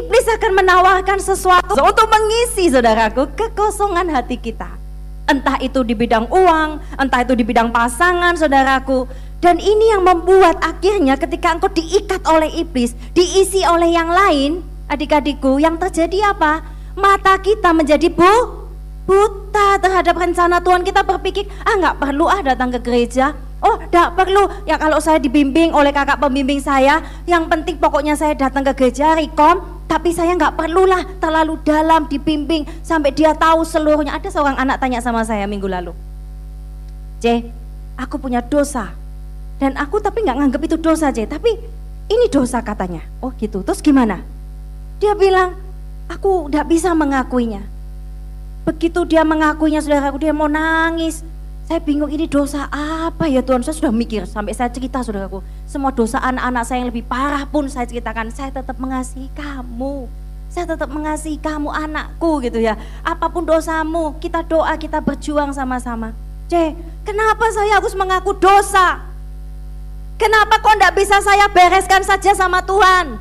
Iblis akan menawarkan sesuatu untuk mengisi saudaraku kekosongan hati kita. Entah itu di bidang uang, entah itu di bidang pasangan saudaraku. Dan ini yang membuat akhirnya ketika engkau diikat oleh iblis, diisi oleh yang lain, adik-adikku, yang terjadi apa? Mata kita menjadi bu, buta terhadap rencana Tuhan. Kita berpikir, ah nggak perlu ah datang ke gereja, Oh, tidak perlu. Ya kalau saya dibimbing oleh kakak pembimbing saya, yang penting pokoknya saya datang ke gereja, rekom, tapi saya nggak perlulah terlalu dalam dibimbing sampai dia tahu seluruhnya. Ada seorang anak tanya sama saya minggu lalu, C, aku punya dosa, dan aku tapi nggak nganggap itu dosa C, tapi ini dosa katanya. Oh gitu, terus gimana? Dia bilang, aku tidak bisa mengakuinya. Begitu dia mengakuinya, saudaraku, dia mau nangis saya bingung ini dosa apa ya Tuhan? Saya sudah mikir sampai saya cerita saudaraku. Semua dosa anak-anak saya yang lebih parah pun saya ceritakan. Saya tetap mengasihi kamu. Saya tetap mengasihi kamu anakku gitu ya. Apa pun dosamu, kita doa, kita berjuang sama-sama. C, kenapa saya harus mengaku dosa? Kenapa kok enggak bisa saya bereskan saja sama Tuhan?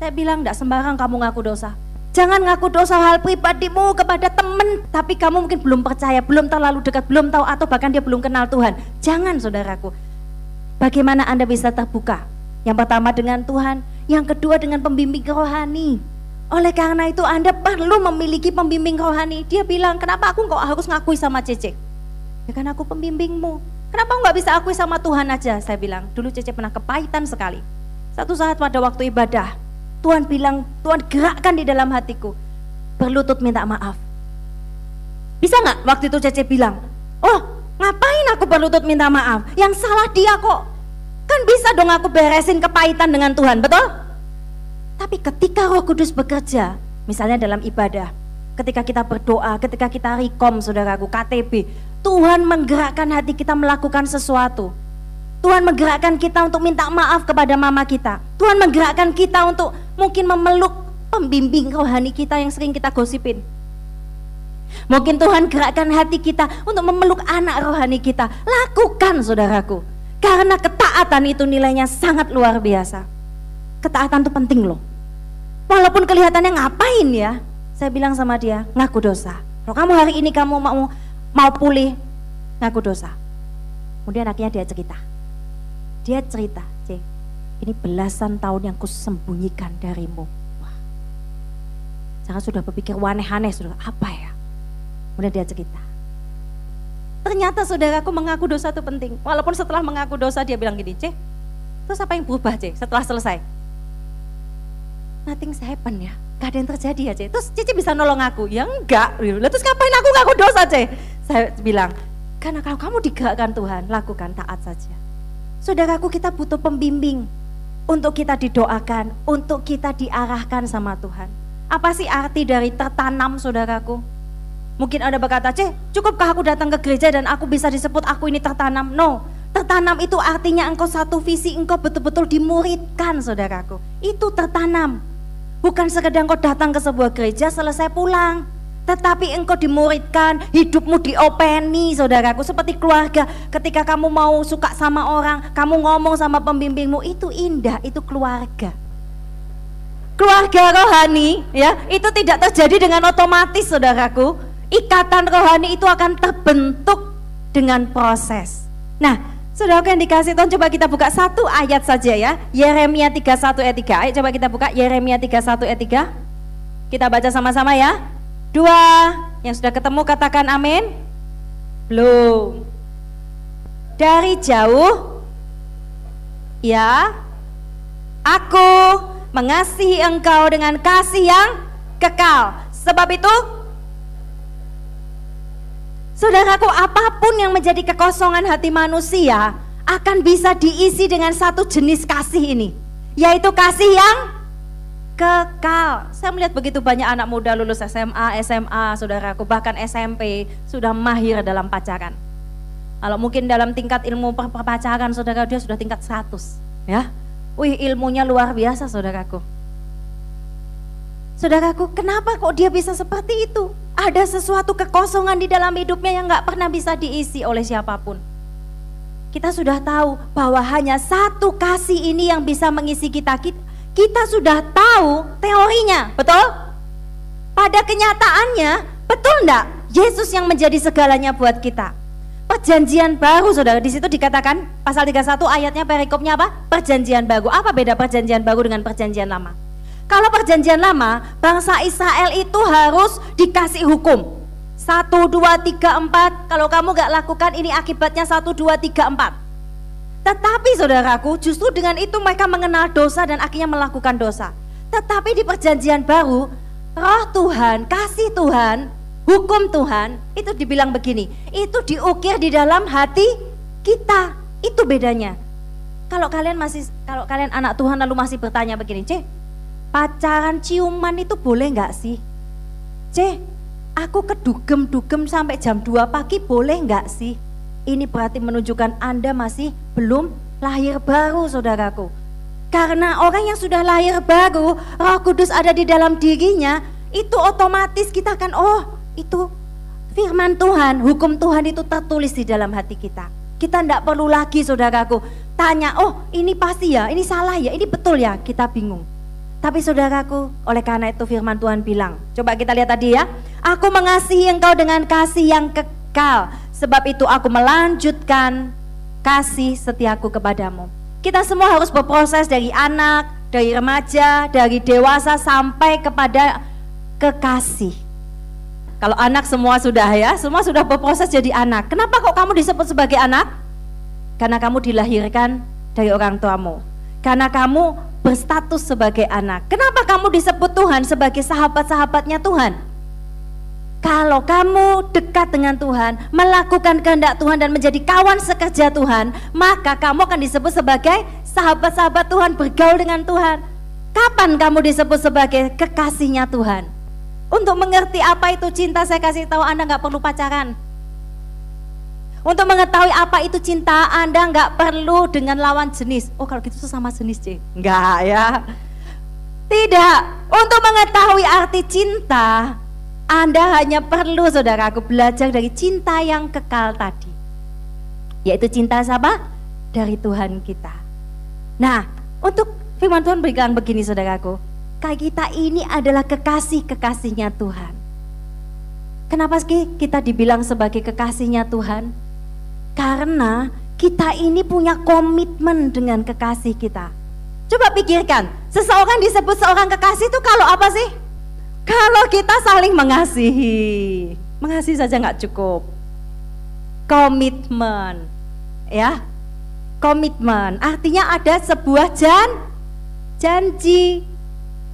Saya bilang enggak sembarang kamu ngaku dosa. Jangan ngaku dosa hal pribadimu kepada teman, tapi kamu mungkin belum percaya, belum terlalu dekat, belum tahu atau bahkan dia belum kenal Tuhan. Jangan saudaraku. Bagaimana Anda bisa terbuka? Yang pertama dengan Tuhan, yang kedua dengan pembimbing rohani. Oleh karena itu Anda perlu memiliki pembimbing rohani. Dia bilang, kenapa aku kok harus ngakui sama Cece? Ya kan aku pembimbingmu. Kenapa nggak bisa akui sama Tuhan aja? Saya bilang, dulu Cece pernah kepahitan sekali. Satu saat pada waktu ibadah, Tuhan bilang, Tuhan gerakkan di dalam hatiku. Berlutut minta maaf. Bisa nggak waktu itu Cece bilang, oh ngapain aku berlutut minta maaf? Yang salah dia kok. Kan bisa dong aku beresin kepahitan dengan Tuhan, betul? Tapi ketika roh kudus bekerja, misalnya dalam ibadah, ketika kita berdoa, ketika kita rekom saudaraku, KTB, Tuhan menggerakkan hati kita melakukan sesuatu. Tuhan menggerakkan kita untuk minta maaf kepada mama kita. Tuhan menggerakkan kita untuk mungkin memeluk pembimbing rohani kita yang sering kita gosipin. Mungkin Tuhan gerakkan hati kita untuk memeluk anak rohani kita. Lakukan saudaraku. Karena ketaatan itu nilainya sangat luar biasa. Ketaatan itu penting loh. Walaupun kelihatannya ngapain ya. Saya bilang sama dia, ngaku dosa. Kalau kamu hari ini kamu mau mau pulih, ngaku dosa. Kemudian akhirnya dia cerita. Dia cerita, ini belasan tahun yang kusembunyikan darimu. Wah. Jangan sudah berpikir aneh-aneh, sudah apa ya? Kemudian dia cerita. Ternyata saudaraku mengaku dosa itu penting. Walaupun setelah mengaku dosa dia bilang gini, Ceh, terus apa yang berubah Ceh setelah selesai? Nothing happen ya, gak ada yang terjadi ya Ceh. Terus Cici bisa nolong aku? Ya enggak. Terus ngapain aku ngaku dosa Ceh? Saya bilang, karena kalau kamu digerakkan Tuhan, lakukan taat saja. Saudaraku kita butuh pembimbing untuk kita didoakan, untuk kita diarahkan sama Tuhan. Apa sih arti dari tertanam saudaraku? Mungkin Anda berkata, Ceh, cukupkah aku datang ke gereja dan aku bisa disebut aku ini tertanam? No, tertanam itu artinya engkau satu visi, engkau betul-betul dimuridkan saudaraku. Itu tertanam. Bukan sekedar engkau datang ke sebuah gereja selesai pulang. Tetapi engkau dimuridkan, hidupmu diopeni saudaraku seperti keluarga. Ketika kamu mau suka sama orang, kamu ngomong sama pembimbingmu itu indah, itu keluarga. Keluarga rohani ya, itu tidak terjadi dengan otomatis saudaraku. Ikatan rohani itu akan terbentuk dengan proses. Nah, saudaraku yang dikasih Tuhan coba kita buka satu ayat saja ya. Yeremia 31 ayat 3. Ayo coba kita buka Yeremia 31 ayat 3. Kita baca sama-sama ya. Dua, yang sudah ketemu katakan amin. Belum. Dari jauh, ya, aku mengasihi engkau dengan kasih yang kekal. Sebab itu, saudaraku, apa pun yang menjadi kekosongan hati manusia akan bisa diisi dengan satu jenis kasih ini, yaitu kasih yang kekal. Saya melihat begitu banyak anak muda lulus SMA, SMA, saudaraku, bahkan SMP sudah mahir dalam pacaran. Kalau mungkin dalam tingkat ilmu pacaran saudara dia sudah tingkat 100, ya. Wih, ilmunya luar biasa saudaraku. Saudaraku, kenapa kok dia bisa seperti itu? Ada sesuatu kekosongan di dalam hidupnya yang nggak pernah bisa diisi oleh siapa pun. Kita sudah tahu bahwa hanya satu kasih ini yang bisa mengisi kita sudah tahu teorinya, betul? Pada kenyataannya, betul enggak? Yesus yang menjadi segalanya buat kita. Perjanjian baru saudara, di situ dikatakan pasal 31 ayatnya perikopnya apa? Perjanjian baru. Apa beda perjanjian baru dengan perjanjian lama? Kalau perjanjian lama, bangsa Israel itu harus dikasih hukum. Satu, dua, tiga, empat. Kalau kamu gak lakukan ini akibatnya satu, dua, tiga, empat. Tetapi saudaraku, justru dengan itu mereka mengenal dosa dan akhirnya melakukan dosa. Tetapi di perjanjian baru, roh Tuhan, kasih Tuhan, hukum Tuhan, itu dibilang begini, itu diukir di dalam hati kita. Itu bedanya. Kalau kalian masih, kalau kalian anak Tuhan lalu masih bertanya begini, C, pacaran ciuman itu boleh nggak sih? C, aku kedugem-dugem sampai jam 2 pagi boleh nggak sih? Ini berarti menunjukkan Anda masih belum lahir baru saudaraku. Karena orang yang sudah lahir baru, roh kudus ada di dalam dirinya, itu otomatis kita akan, oh itu firman Tuhan, hukum Tuhan itu tertulis di dalam hati kita. Kita tidak perlu lagi saudaraku, tanya, oh ini pasti ya, ini salah ya, ini betul ya, kita bingung. Tapi saudaraku, oleh karena itu firman Tuhan bilang, coba kita lihat tadi ya, aku mengasihi engkau dengan kasih yang kekal Sebab itu aku melanjutkan kasih setiaku kepadamu. Kita semua harus berproses dari anak, dari remaja, dari dewasa sampai kepada kekasih. Kalau anak semua sudah ya, semua sudah berproses jadi anak. Kenapa kok kamu disebut sebagai anak? Karena kamu dilahirkan dari orang tuamu. Karena kamu berstatus sebagai anak. Kenapa kamu disebut Tuhan sebagai sahabat-sahabatnya Tuhan? Kalau kamu dekat dengan Tuhan, melakukan kehendak Tuhan dan menjadi kawan sekerja Tuhan, maka kamu akan disebut sebagai sahabat-sahabat Tuhan, bergaul dengan Tuhan. Kapan kamu disebut sebagai kekasihnya Tuhan? Untuk mengerti apa itu cinta, saya kasih tahu Anda nggak perlu pacaran. Untuk mengetahui apa itu cinta, Anda nggak perlu dengan lawan jenis. Oh kalau gitu sama jenis, C. Enggak ya. Tidak. Untuk mengetahui arti cinta, anda hanya perlu saudaraku belajar dari cinta yang kekal tadi. Yaitu cinta siapa? Dari Tuhan kita. Nah, untuk firman Tuhan berikan begini saudaraku. Kita ini adalah kekasih-kekasihnya Tuhan. Kenapa sih kita dibilang sebagai kekasihnya Tuhan? Karena kita ini punya komitmen dengan kekasih kita. Coba pikirkan, seseorang disebut seorang kekasih itu kalau apa sih? Kalau kita saling mengasihi, mengasihi saja nggak cukup. Komitmen, ya, komitmen. Artinya ada sebuah jan, janji.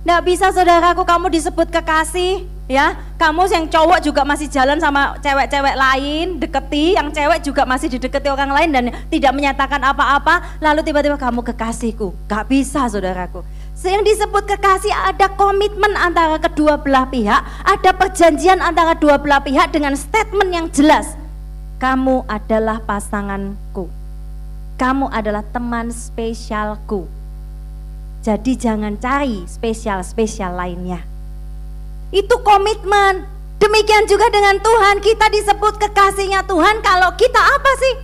Nggak bisa saudaraku kamu disebut kekasih, ya. Kamu yang cowok juga masih jalan sama cewek-cewek lain, deketi, yang cewek juga masih dideketi orang lain dan tidak menyatakan apa-apa, lalu tiba-tiba kamu kekasihku. Gak bisa saudaraku. Yang disebut kekasih ada komitmen antara kedua belah pihak, ada perjanjian antara dua belah pihak dengan statement yang jelas. Kamu adalah pasanganku. Kamu adalah teman spesialku. Jadi jangan cari spesial-spesial lainnya. Itu komitmen. Demikian juga dengan Tuhan, kita disebut kekasihnya Tuhan kalau kita apa sih?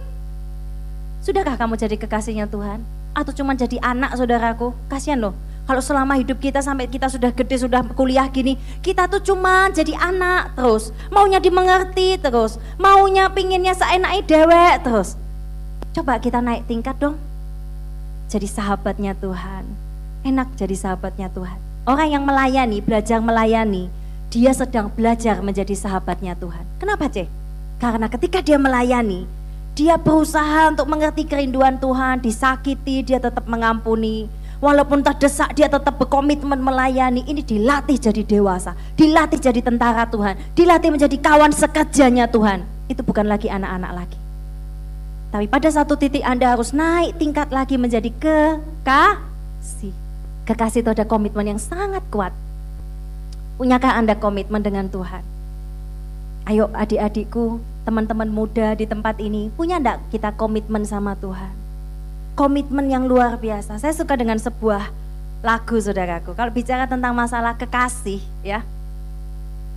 Sudahkah kamu jadi kekasihnya Tuhan? Atau cuma jadi anak saudaraku? Kasihan loh, kalau selama hidup kita sampai kita sudah gede, sudah kuliah gini, kita tuh cuma jadi anak terus. Maunya dimengerti terus. Maunya pinginnya seenaknya dewek terus. Coba kita naik tingkat dong. Jadi sahabatnya Tuhan. Enak jadi sahabatnya Tuhan. Orang yang melayani, belajar melayani, dia sedang belajar menjadi sahabatnya Tuhan. Kenapa, Cek? Karena ketika dia melayani, dia berusaha untuk mengerti kerinduan Tuhan, disakiti, dia tetap mengampuni, Walaupun terdesak dia tetap berkomitmen melayani. Ini dilatih jadi dewasa, dilatih jadi tentara Tuhan, dilatih menjadi kawan sekerjanya Tuhan. Itu bukan lagi anak-anak lagi. Tapi pada satu titik Anda harus naik tingkat lagi menjadi kekasih. Kekasih itu ada komitmen yang sangat kuat. Punyakah Anda komitmen dengan Tuhan? Ayo adik-adikku, teman-teman muda di tempat ini, punya enggak kita komitmen sama Tuhan? Komitmen yang luar biasa. Saya suka dengan sebuah lagu saudaraku. Kalau bicara tentang masalah kekasih ya.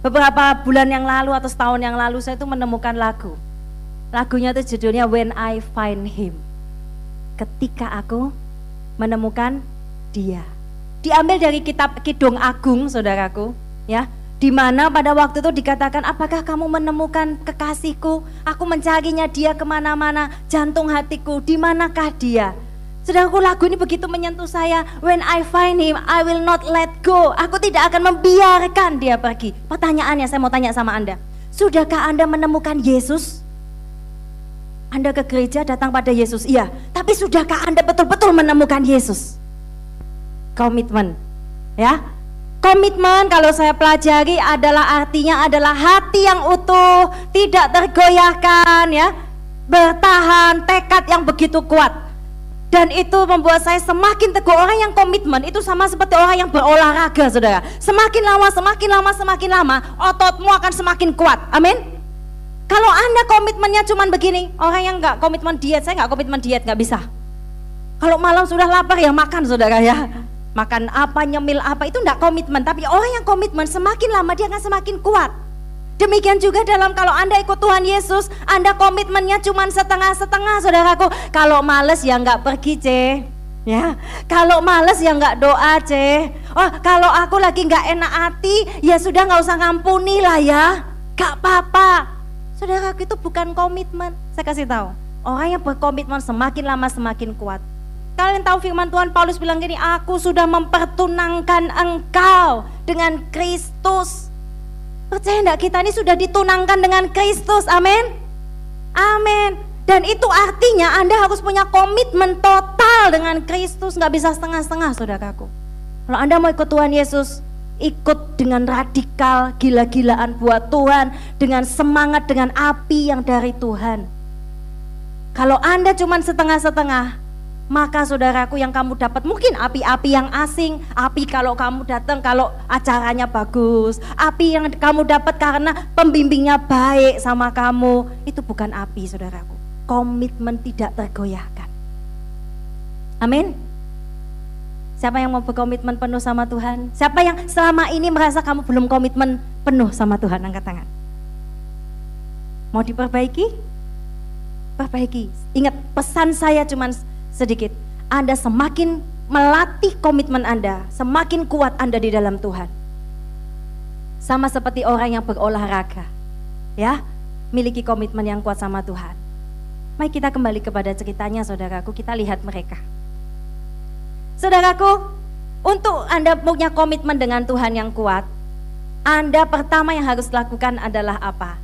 Beberapa bulan yang lalu atau setahun yang lalu saya itu menemukan lagu. Lagunya itu judulnya When I Find Him. Ketika aku menemukan dia. diambil dari kitab Kidung Agung, saudaraku, ya. Di mana pada waktu itu dikatakan, apakah kamu menemukan kekasihku? Aku mencarinya dia ke mana-mana, jantung hatiku, di manakah dia? Saudaraku lagu ini begitu menyentuh saya. When I find him, I will not let go. Aku tidak akan membiarkan dia pergi. Pertanyaannya saya mau tanya sama Anda. Sudahkah Anda menemukan Yesus? Anda ke gereja datang pada Yesus, iya. Tapi sudahkah Anda betul-betul menemukan Yesus? Komitmen, ya. Komitmen kalau saya pelajari adalah artinya adalah hati yang utuh, tidak tergoyahkan ya, bertahan, tekad yang begitu kuat. Dan itu membuat saya semakin teguh orang yang komitmen itu sama seperti orang yang berolahraga saudara. Semakin lama, semakin lama, semakin lama ototmu akan semakin kuat. Amin. Kalau anda komitmennya cuma begini, orang yang nggak komitmen diet, saya nggak komitmen diet nggak bisa. Kalau malam sudah lapar ya makan saudara ya makan apa, nyemil apa, itu tidak komitmen. Tapi orang yang komitmen semakin lama dia akan semakin kuat. Demikian juga dalam kalau Anda ikut Tuhan Yesus, Anda komitmennya cuma setengah-setengah saudaraku. Kalau males ya nggak pergi c. Ya, kalau males ya nggak doa c. Oh, kalau aku lagi nggak enak hati, ya sudah nggak usah ngampuni lah ya. Gak apa-apa. Saudaraku itu bukan komitmen. Saya kasih tahu, orang yang berkomitmen semakin lama semakin kuat. Kalian tahu firman Tuhan Paulus bilang gini, aku sudah mempertunangkan engkau dengan Kristus. Percaya enggak kita ini sudah ditunangkan dengan Kristus, amin? Amin. Dan itu artinya Anda harus punya komitmen total dengan Kristus, nggak bisa setengah-setengah saudaraku. Kalau Anda mau ikut Tuhan Yesus, ikut dengan radikal, gila-gilaan buat Tuhan, dengan semangat, dengan api yang dari Tuhan. Kalau Anda cuma setengah-setengah, maka saudaraku yang kamu dapat mungkin api-api yang asing, api kalau kamu datang kalau acaranya bagus, api yang kamu dapat karena pembimbingnya baik sama kamu, itu bukan api saudaraku. Komitmen tidak tergoyahkan. Amin. Siapa yang mau berkomitmen penuh sama Tuhan? Siapa yang selama ini merasa kamu belum komitmen penuh sama Tuhan? Angkat tangan. Mau diperbaiki? Perbaiki. Ingat pesan saya cuma sedikit, Anda semakin melatih komitmen Anda, semakin kuat Anda di dalam Tuhan. Sama seperti orang yang berolahraga, ya, miliki komitmen yang kuat sama Tuhan. Mari kita kembali kepada ceritanya saudaraku, kita lihat mereka. Saudaraku, untuk Anda punya komitmen dengan Tuhan yang kuat, Anda pertama yang harus lakukan adalah apa?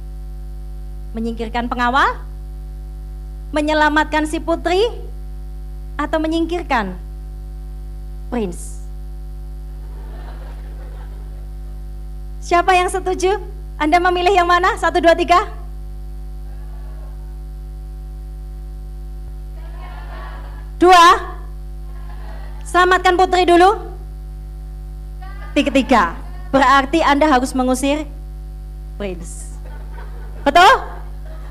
Menyingkirkan pengawal? Menyelamatkan si putri? Atau menyingkirkan Prince? Siapa yang setuju? Anda memilih yang mana? Satu, dua, tiga. Dua. Selamatkan putri dulu. Tiga, tiga. Berarti Anda harus mengusir Prince. Betul?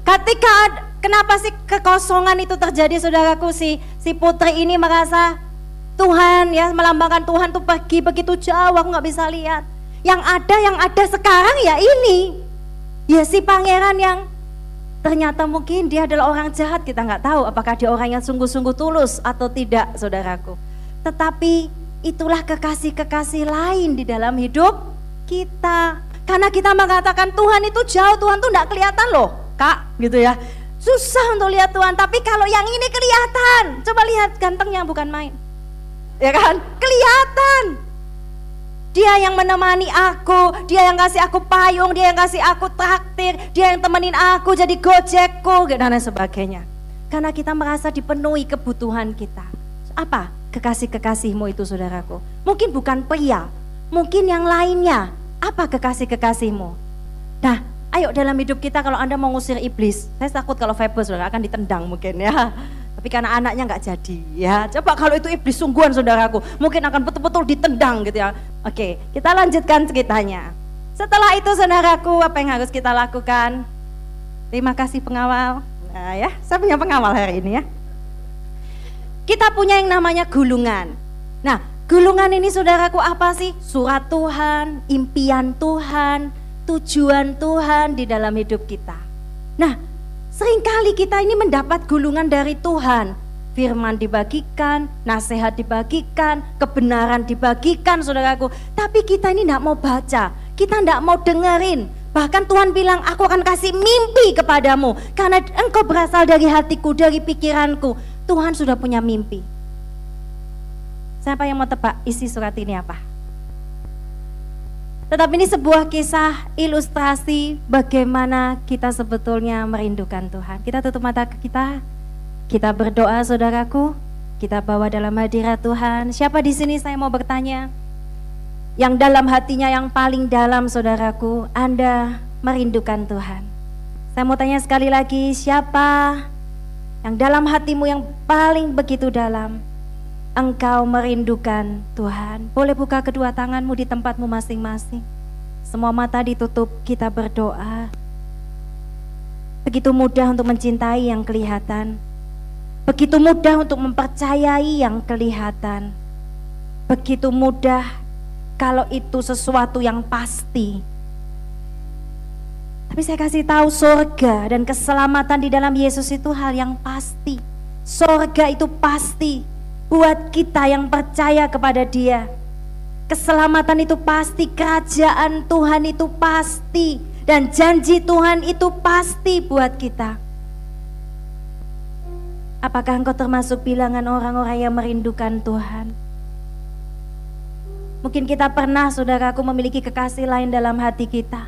Ketika Kenapa sih kekosongan itu terjadi saudaraku si si putri ini merasa Tuhan ya melambangkan Tuhan tuh pergi begitu jauh aku nggak bisa lihat. Yang ada yang ada sekarang ya ini. Ya si pangeran yang ternyata mungkin dia adalah orang jahat kita nggak tahu apakah dia orang yang sungguh-sungguh tulus atau tidak saudaraku. Tetapi itulah kekasih-kekasih lain di dalam hidup kita. Karena kita mengatakan Tuhan itu jauh, Tuhan tuh nggak kelihatan loh, kak, gitu ya. Susah untuk lihat Tuhan, tapi kalau yang ini kelihatan. Coba lihat gantengnya bukan main. Ya kan? Kelihatan. Dia yang menemani aku, dia yang kasih aku payung, dia yang kasih aku traktir, dia yang temenin aku jadi gojekku, dan lain sebagainya. Karena kita merasa dipenuhi kebutuhan kita. Apa kekasih-kekasihmu itu saudaraku? Mungkin bukan pria, mungkin yang lainnya. Apa kekasih-kekasihmu? Nah, Ayo dalam hidup kita kalau Anda mau ngusir iblis, saya takut kalau Febel saudara akan ditendang mungkin ya. Tapi karena anaknya nggak jadi ya. Coba kalau itu iblis sungguhan saudaraku, mungkin akan betul-betul ditendang gitu ya. Oke, kita lanjutkan ceritanya. Setelah itu saudaraku, apa yang harus kita lakukan? Terima kasih pengawal. Nah ya, saya punya pengawal hari ini ya. Kita punya yang namanya gulungan. Nah, gulungan ini saudaraku apa sih? Surat Tuhan, impian Tuhan, tujuan Tuhan di dalam hidup kita. Nah, sering kali kita ini mendapat gulungan dari Tuhan. firman dibagikan, nasihat dibagikan, kebenaran dibagikan, saudaraku. Tapi kita ini tidak mau baca, kita tidak mau dengerin. Bahkan Tuhan bilang, aku akan kasih mimpi kepadamu. Karena engkau berasal dari hatiku, dari pikiranku. Tuhan sudah punya mimpi. Siapa yang mau tebak isi surat ini apa? Tetapi ini sebuah kisah ilustrasi bagaimana kita sebetulnya merindukan Tuhan. Kita tutup mata kita, kita berdoa saudaraku, kita bawa dalam hadirat Tuhan. Siapa di sini saya mau bertanya? Yang dalam hatinya yang paling dalam saudaraku, Anda merindukan Tuhan. Saya mau tanya sekali lagi, siapa yang dalam hatimu yang paling begitu dalam? Engkau merindukan Tuhan. Boleh buka kedua tanganmu di tempatmu masing-masing. Semua mata ditutup, kita berdoa. Begitu mudah untuk mencintai yang kelihatan. Begitu mudah untuk mempercayai yang kelihatan. Begitu mudah kalau itu sesuatu yang pasti. Tapi saya kasih tahu surga dan keselamatan di dalam Yesus itu hal yang pasti. Surga itu pasti buat kita yang percaya kepada Dia. Keselamatan itu pasti, kerajaan Tuhan itu pasti, dan janji Tuhan itu pasti buat kita. Apakah engkau termasuk bilangan orang-orang yang merindukan Tuhan? Mungkin kita pernah, saudaraku, memiliki kekasih lain dalam hati kita.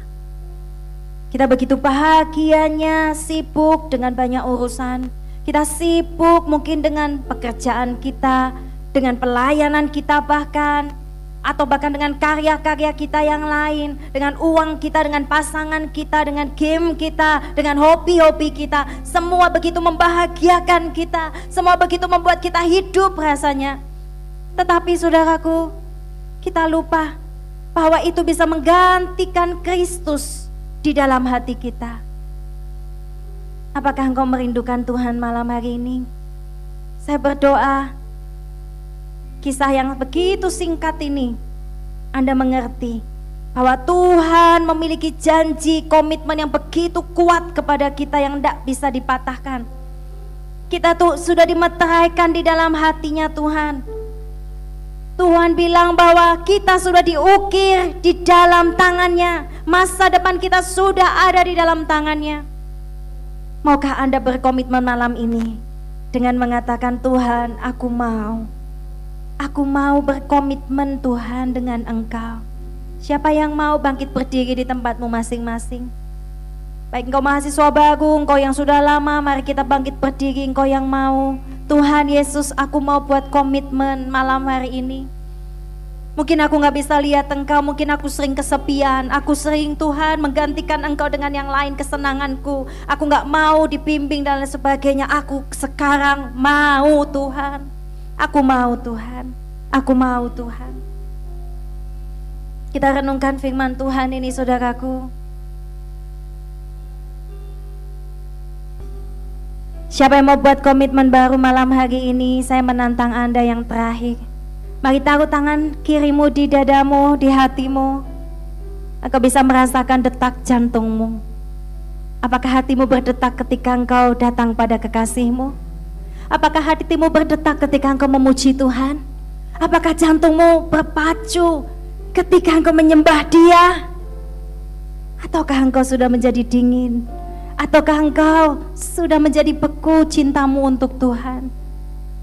Kita begitu bahagianya, sibuk dengan banyak urusan, kita sibuk mungkin dengan pekerjaan kita, dengan pelayanan kita bahkan, atau bahkan dengan karya-karya kita yang lain, dengan uang kita, dengan pasangan kita, dengan game kita, dengan hobi-hobi kita, semua begitu membahagiakan kita, semua begitu membuat kita hidup rasanya. Tetapi saudaraku, kita lupa bahwa itu bisa menggantikan Kristus di dalam hati kita. Apakah engkau merindukan Tuhan malam hari ini? Saya berdoa, kisah yang begitu singkat ini, Anda mengerti bahwa Tuhan memiliki janji komitmen yang begitu kuat kepada kita yang tidak bisa dipatahkan. Kita tuh sudah dimeteraikan di dalam hatinya Tuhan. Tuhan bilang bahwa kita sudah diukir di dalam tangannya. Masa depan kita sudah ada di dalam tangannya. Maukah Anda berkomitmen malam ini dengan mengatakan Tuhan, aku mau. Aku mau berkomitmen Tuhan dengan Engkau. Siapa yang mau bangkit berdiri di tempatmu masing-masing? Baik engkau mahasiswa baru, engkau yang sudah lama, mari kita bangkit berdiri, engkau yang mau. Tuhan Yesus, aku mau buat komitmen malam hari ini. Mungkin aku gak bisa lihat engkau, mungkin aku sering kesepian. Aku sering Tuhan menggantikan engkau dengan yang lain kesenanganku. Aku gak mau dibimbing dan lain sebagainya. Aku sekarang mau Tuhan. Aku mau Tuhan. Aku mau Tuhan. Kita renungkan firman Tuhan ini saudaraku. Siapa yang mau buat komitmen baru malam hari ini? Saya menantang Anda yang terakhir. Mari taruh tangan kirimu di dadamu, di hatimu. Engkau bisa merasakan detak jantungmu. Apakah hatimu berdetak ketika engkau datang pada kekasihmu? Apakah hatimu berdetak ketika engkau memuji Tuhan? Apakah jantungmu berpacu ketika engkau menyembah Dia? Ataukah engkau sudah menjadi dingin? Ataukah engkau sudah menjadi beku cintamu untuk Tuhan?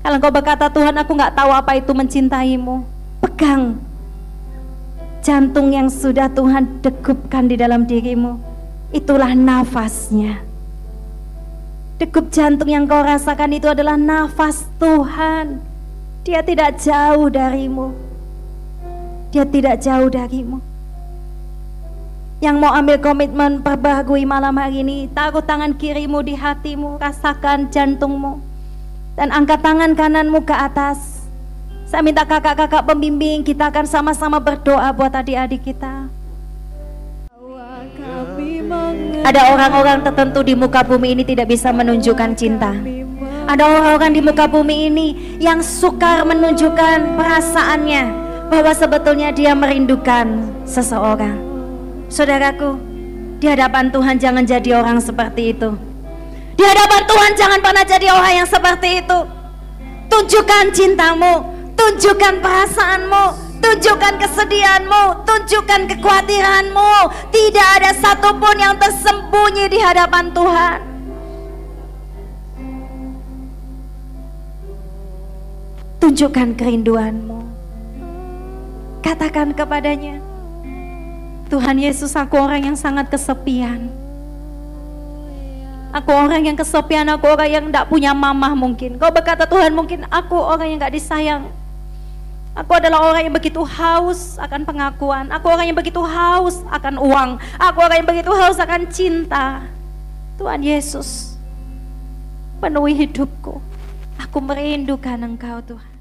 Kalau engkau berkata Tuhan aku nggak tahu apa itu mencintaimu, pegang jantung yang sudah Tuhan degupkan di dalam dirimu. Itulah nafasnya. Degup jantung yang kau rasakan itu adalah nafas Tuhan. Dia tidak jauh darimu. Dia tidak jauh darimu. Yang mau ambil komitmen perbaharui malam hari ini, taruh tangan kirimu di hatimu, rasakan jantungmu dan angkat tangan kananmu ke atas. Saya minta kakak-kakak pembimbing kita akan sama-sama berdoa buat adik-adik kita. Ada orang-orang tertentu di muka bumi ini tidak bisa menunjukkan cinta. Ada orang-orang di muka bumi ini yang sukar menunjukkan perasaannya bahwa sebetulnya dia merindukan seseorang. Saudaraku, di hadapan Tuhan jangan jadi orang seperti itu. Di hadapan Tuhan jangan pernah jadi orang yang seperti itu. Tunjukkan cintamu, tunjukkan perasaanmu, tunjukkan kesedihanmu, tunjukkan kekhawatiranmu. Tidak ada satupun yang tersembunyi di hadapan Tuhan. Tunjukkan kerinduanmu. Katakan kepadanya, Tuhan Yesus, aku orang yang sangat kesepian. Aku orang yang kesepian, aku orang yang tidak punya mamah mungkin. Kau berkata Tuhan mungkin aku orang yang gak disayang. Aku adalah orang yang begitu haus akan pengakuan. Aku orang yang begitu haus akan uang. Aku orang yang begitu haus akan cinta. Tuhan Yesus, penuhi hidupku. Aku merindukan Engkau Tuhan.